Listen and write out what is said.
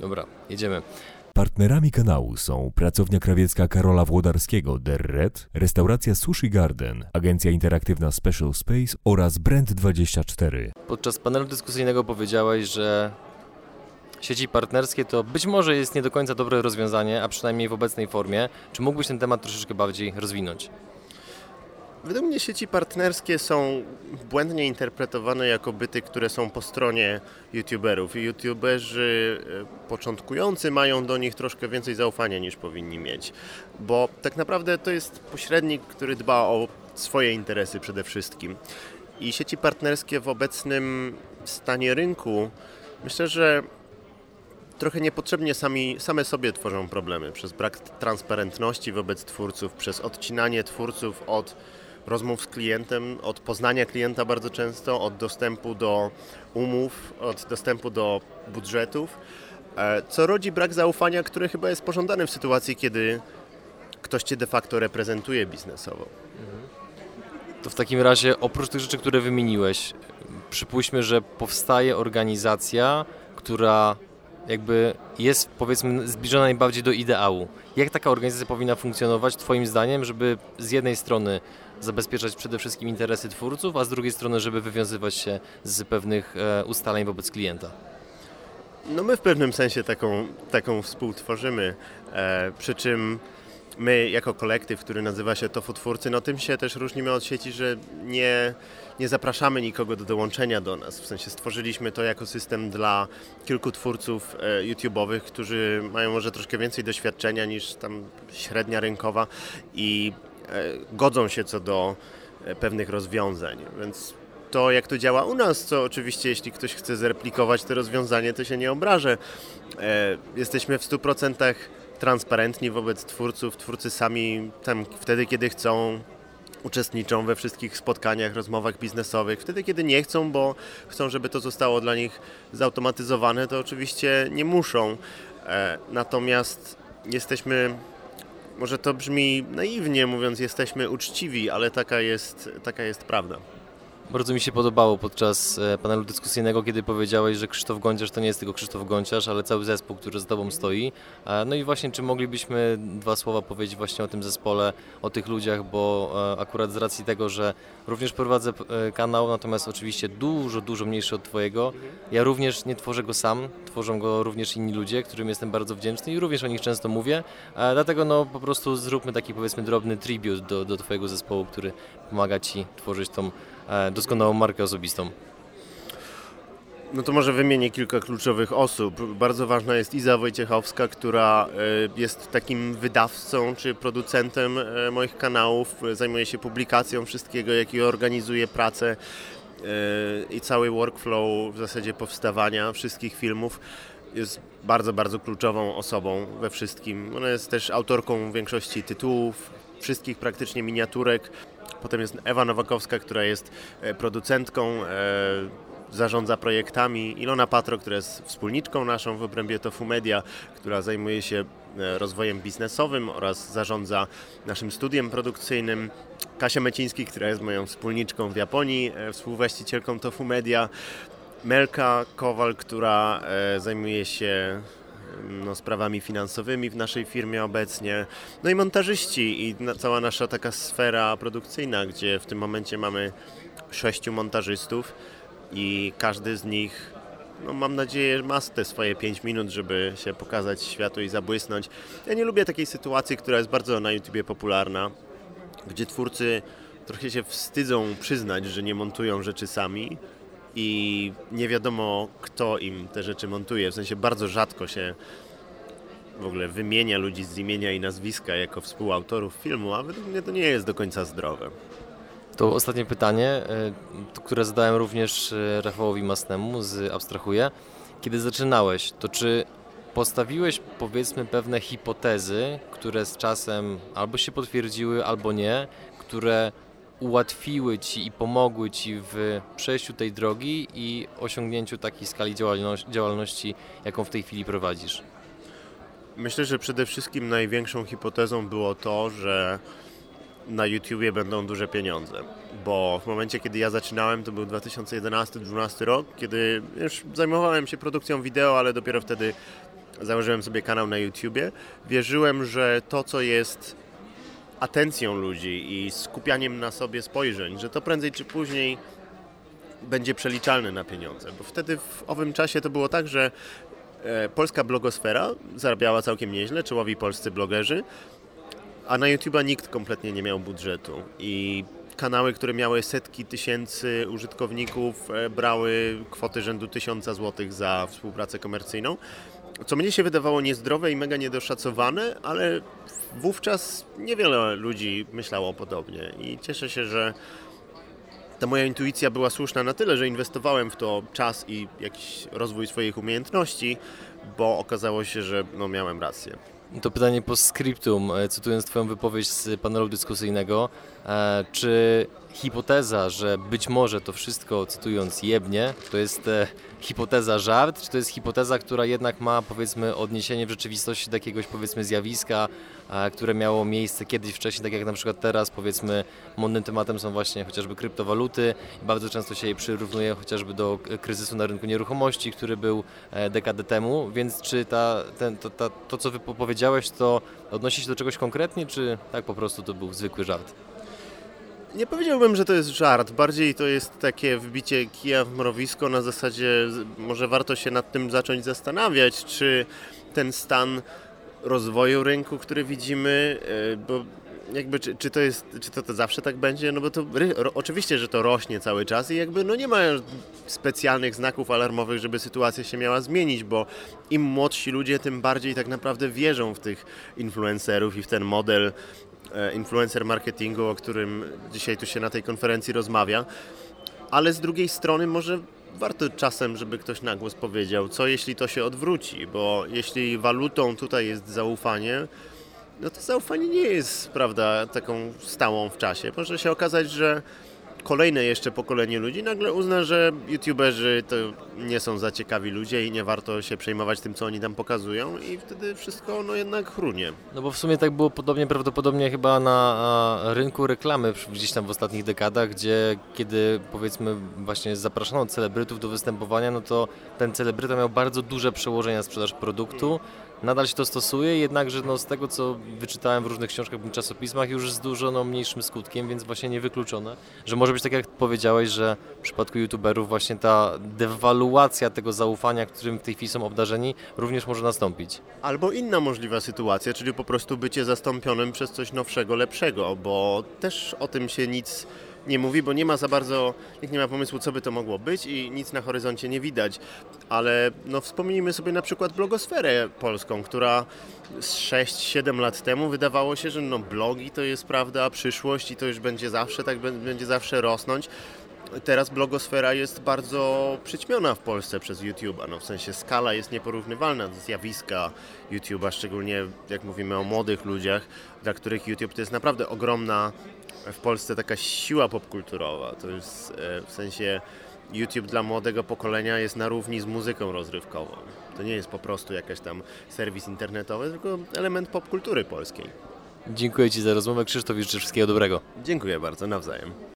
Dobra, jedziemy. Partnerami kanału są pracownia krawiecka Karola Włodarskiego Der Red, restauracja Sushi Garden, agencja interaktywna Special Space oraz Brand24. Podczas panelu dyskusyjnego powiedziałeś, że sieci partnerskie to być może jest nie do końca dobre rozwiązanie, a przynajmniej w obecnej formie. Czy mógłbyś ten temat troszeczkę bardziej rozwinąć? Według mnie sieci partnerskie są błędnie interpretowane jako byty, które są po stronie youtuberów. I youtuberzy e, początkujący mają do nich troszkę więcej zaufania niż powinni mieć, bo tak naprawdę to jest pośrednik, który dba o swoje interesy przede wszystkim. I sieci partnerskie w obecnym stanie rynku myślę, że trochę niepotrzebnie sami, same sobie tworzą problemy przez brak transparentności wobec twórców, przez odcinanie twórców od rozmów z klientem, od poznania klienta bardzo często, od dostępu do umów, od dostępu do budżetów, e, co rodzi brak zaufania, który chyba jest pożądany w sytuacji, kiedy ktoś cię de facto reprezentuje biznesowo. To w takim razie, oprócz tych rzeczy, które wymieniłeś, przypuśćmy, że powstaje organizacja, która jakby jest powiedzmy zbliżona najbardziej do ideału. Jak taka organizacja powinna funkcjonować Twoim zdaniem, żeby z jednej strony zabezpieczać przede wszystkim interesy twórców, a z drugiej strony, żeby wywiązywać się z pewnych e, ustaleń wobec klienta? No my w pewnym sensie taką, taką współtworzymy, e, przy czym my jako kolektyw, który nazywa się Tofu Twórcy, no tym się też różnimy od sieci, że nie, nie zapraszamy nikogo do dołączenia do nas. W sensie stworzyliśmy to jako system dla kilku twórców e, YouTube'owych, którzy mają może troszkę więcej doświadczenia niż tam średnia rynkowa i e, godzą się co do e, pewnych rozwiązań, więc to, jak to działa u nas, co oczywiście, jeśli ktoś chce zreplikować to rozwiązanie, to się nie obrażę. Jesteśmy w 100% transparentni wobec twórców. Twórcy sami tam wtedy, kiedy chcą, uczestniczą we wszystkich spotkaniach, rozmowach biznesowych. Wtedy, kiedy nie chcą, bo chcą, żeby to zostało dla nich zautomatyzowane, to oczywiście nie muszą. E, natomiast jesteśmy może to brzmi naiwnie mówiąc, jesteśmy uczciwi, ale taka jest, taka jest prawda. Bardzo mi się podobało podczas e, panelu dyskusyjnego, kiedy powiedziałeś, że Krzysztof Gąciarz to nie jest tylko Krzysztof Gąciarz, ale cały zespół, który z Tobą stoi. E, no i właśnie, czy moglibyśmy dwa słowa powiedzieć właśnie o tym zespole, o tych ludziach, bo e, akurat z racji tego, że również prowadzę kanał, natomiast oczywiście dużo, dużo mniejszy od Twojego. Ja również nie tworzę go sam, tworzą go również inni ludzie, którym jestem bardzo wdzięczny i również o nich często mówię. Dlatego no po prostu zróbmy taki powiedzmy drobny tribut do, do Twojego zespołu, który pomaga Ci tworzyć tą doskonałą markę osobistą? No to może wymienię kilka kluczowych osób. Bardzo ważna jest Iza Wojciechowska, która e, jest takim wydawcą czy producentem e, moich kanałów. Zajmuje się publikacją wszystkiego, jak i organizuje pracę i cały workflow w zasadzie powstawania wszystkich filmów. Jest bardzo, bardzo kluczową osobą we wszystkim. Ona jest też autorką większości tytułów, wszystkich praktycznie miniaturek. Potem jest Ewa Nowakowska, która jest e, producentką, e, zarządza projektami. Ilona Patro, która jest wspólniczką naszą w obrębie Tofu Media, która zajmuje się e, rozwojem biznesowym oraz zarządza naszym studiem produkcyjnym. Kasia Meciński, która jest moją wspólniczką w Japonii, współwłaścicielką Tofu Media. Melka Kowal, która zajmuje się no, sprawami finansowymi w naszej firmie obecnie. No i montażyści i cała nasza taka sfera produkcyjna, gdzie w tym momencie mamy sześciu montażystów i każdy z nich no mam nadzieję, ma te swoje 5 minut, żeby się pokazać światu i zabłysnąć. Ja nie lubię takiej sytuacji, która jest bardzo na YouTubie popularna, gdzie twórcy trochę się wstydzą przyznać, że nie montują rzeczy sami, i nie wiadomo, kto im te rzeczy montuje. W sensie bardzo rzadko się w ogóle wymienia ludzi z imienia i nazwiska jako współautorów filmu, a według mnie to nie jest do końca zdrowe. To ostatnie pytanie, e, które zadałem również e, Rafałowi Masnemu z Abstrahuję. Kiedy zaczynałeś, to czy postawiłeś powiedzmy pewne hipotezy, które z czasem albo się potwierdziły, albo nie, które ułatwiły Ci i pomogły Ci w przejściu tej drogi i osiągnięciu takiej skali działalności, jaką w tej chwili prowadzisz? Myślę, że przede wszystkim największą hipotezą było to, że na YouTubie będą duże pieniądze, bo w momencie, kiedy ja zaczynałem, to był 2011-2012 rok, kiedy już zajmowałem się produkcją wideo, ale dopiero wtedy założyłem sobie kanał na YouTubie, wierzyłem, że to, co jest atencją ludzi i skupianiem na sobie spojrzeń, że to prędzej czy później będzie przeliczalne na pieniądze. Bo wtedy w owym czasie to było tak, że e, polska blogosfera zarabiała całkiem nieźle, czołowi polscy blogerzy, a na YouTube'a nikt kompletnie nie miał budżetu i kanały, które miały setki tysięcy użytkowników e, brały kwoty rzędu tysiąca złotych za współpracę komercyjną, co mnie się wydawało niezdrowe i mega niedoszacowane, ale wówczas niewiele ludzi myślało podobnie i cieszę się, że ta moja intuicja była słuszna na tyle, że inwestowałem w to czas i jakiś rozwój swoich umiejętności, bo okazało się, że no, miałem rację. To pytanie po scriptum, e, cytując Twoją wypowiedź z panelu dyskusyjnego. E, Czy hipoteza, że być może to wszystko, cytując, jebnie, to jest e, hipoteza żart, czy to jest hipoteza, która jednak ma, powiedzmy, odniesienie w rzeczywistości do jakiegoś, powiedzmy, zjawiska, e, które miało miejsce kiedyś wcześniej, tak jak na przykład teraz, powiedzmy, modnym tematem są właśnie chociażby kryptowaluty. Bardzo często się je przyrównuje chociażby do k- kryzysu na rynku nieruchomości, który był e, dekadę temu, więc czy ta, ten, to, ta, to, co wy powiedziałeś, to odnosi się do czegoś konkretnie, czy tak po prostu to był zwykły żart? Nie powiedziałbym, że to jest żart, bardziej to jest takie wbicie kija w mrowisko na zasadzie, może warto się nad tym zacząć zastanawiać, czy ten stan rozwoju rynku, który widzimy, e, bo jakby czy, czy to jest, czy to, to zawsze tak będzie, no bo to ro, oczywiście, że to rośnie cały czas i jakby no nie ma specjalnych znaków alarmowych, żeby sytuacja się miała zmienić, bo im młodsi ludzie, tym bardziej tak naprawdę wierzą w tych influencerów i w ten model e, influencer marketingu, o którym dzisiaj tu się na tej konferencji rozmawia. Ale z drugiej strony może warto czasem, żeby ktoś na głos powiedział, co jeśli to się odwróci, bo jeśli walutą tutaj jest zaufanie, no to zaufanie nie jest, prawda, taką stałą w czasie. Może się okazać, że kolejne jeszcze pokolenie ludzi nagle uzna, że youtuberzy to nie są za ciekawi ludzie i nie warto się przejmować tym, co oni tam pokazują i wtedy wszystko no jednak chrunie. No bo w sumie tak było podobnie prawdopodobnie chyba na rynku reklamy gdzieś tam w ostatnich dekadach, gdzie kiedy powiedzmy właśnie zapraszano celebrytów do występowania, no to ten celebryta miał bardzo duże przełożenie na sprzedaż produktu. Nadal się to stosuje, jednakże no, z tego co wyczytałem w różnych książkach bądź czasopismach już z dużo no, mniejszym skutkiem, więc właśnie niewykluczone, że może być tak jak powiedziałeś, że w przypadku youtuberów właśnie ta dewaluacja tego zaufania, którym w tej chwili są obdarzeni, również może nastąpić. Albo inna możliwa sytuacja, czyli po prostu bycie zastąpionym przez coś nowszego, lepszego, bo też o tym się nic nie mówi, bo nie ma za bardzo, nikt nie ma pomysłu, co by to mogło być i nic na horyzoncie nie widać. Ale no, wspomnijmy sobie na przykład blogosferę polską, która z 6-7 lat temu wydawało się, że no, blogi to jest prawda, przyszłość i to już będzie zawsze, tak bę- będzie zawsze rosnąć. Teraz blogosfera jest bardzo przyćmiona w Polsce przez YouTube'a. No, w sensie skala jest nieporównywalna do zjawiska YouTube'a, szczególnie jak mówimy o młodych ludziach, dla których YouTube to jest naprawdę ogromna w Polsce taka siła popkulturowa. To jest e, w sensie YouTube dla młodego pokolenia jest na równi z muzyką rozrywkową. To nie jest po prostu jakaś tam serwis internetowy, tylko element popkultury polskiej. Dziękuję Ci za rozmowę, Krzysztof życzę wszystkiego dobrego. Dziękuję bardzo, nawzajem.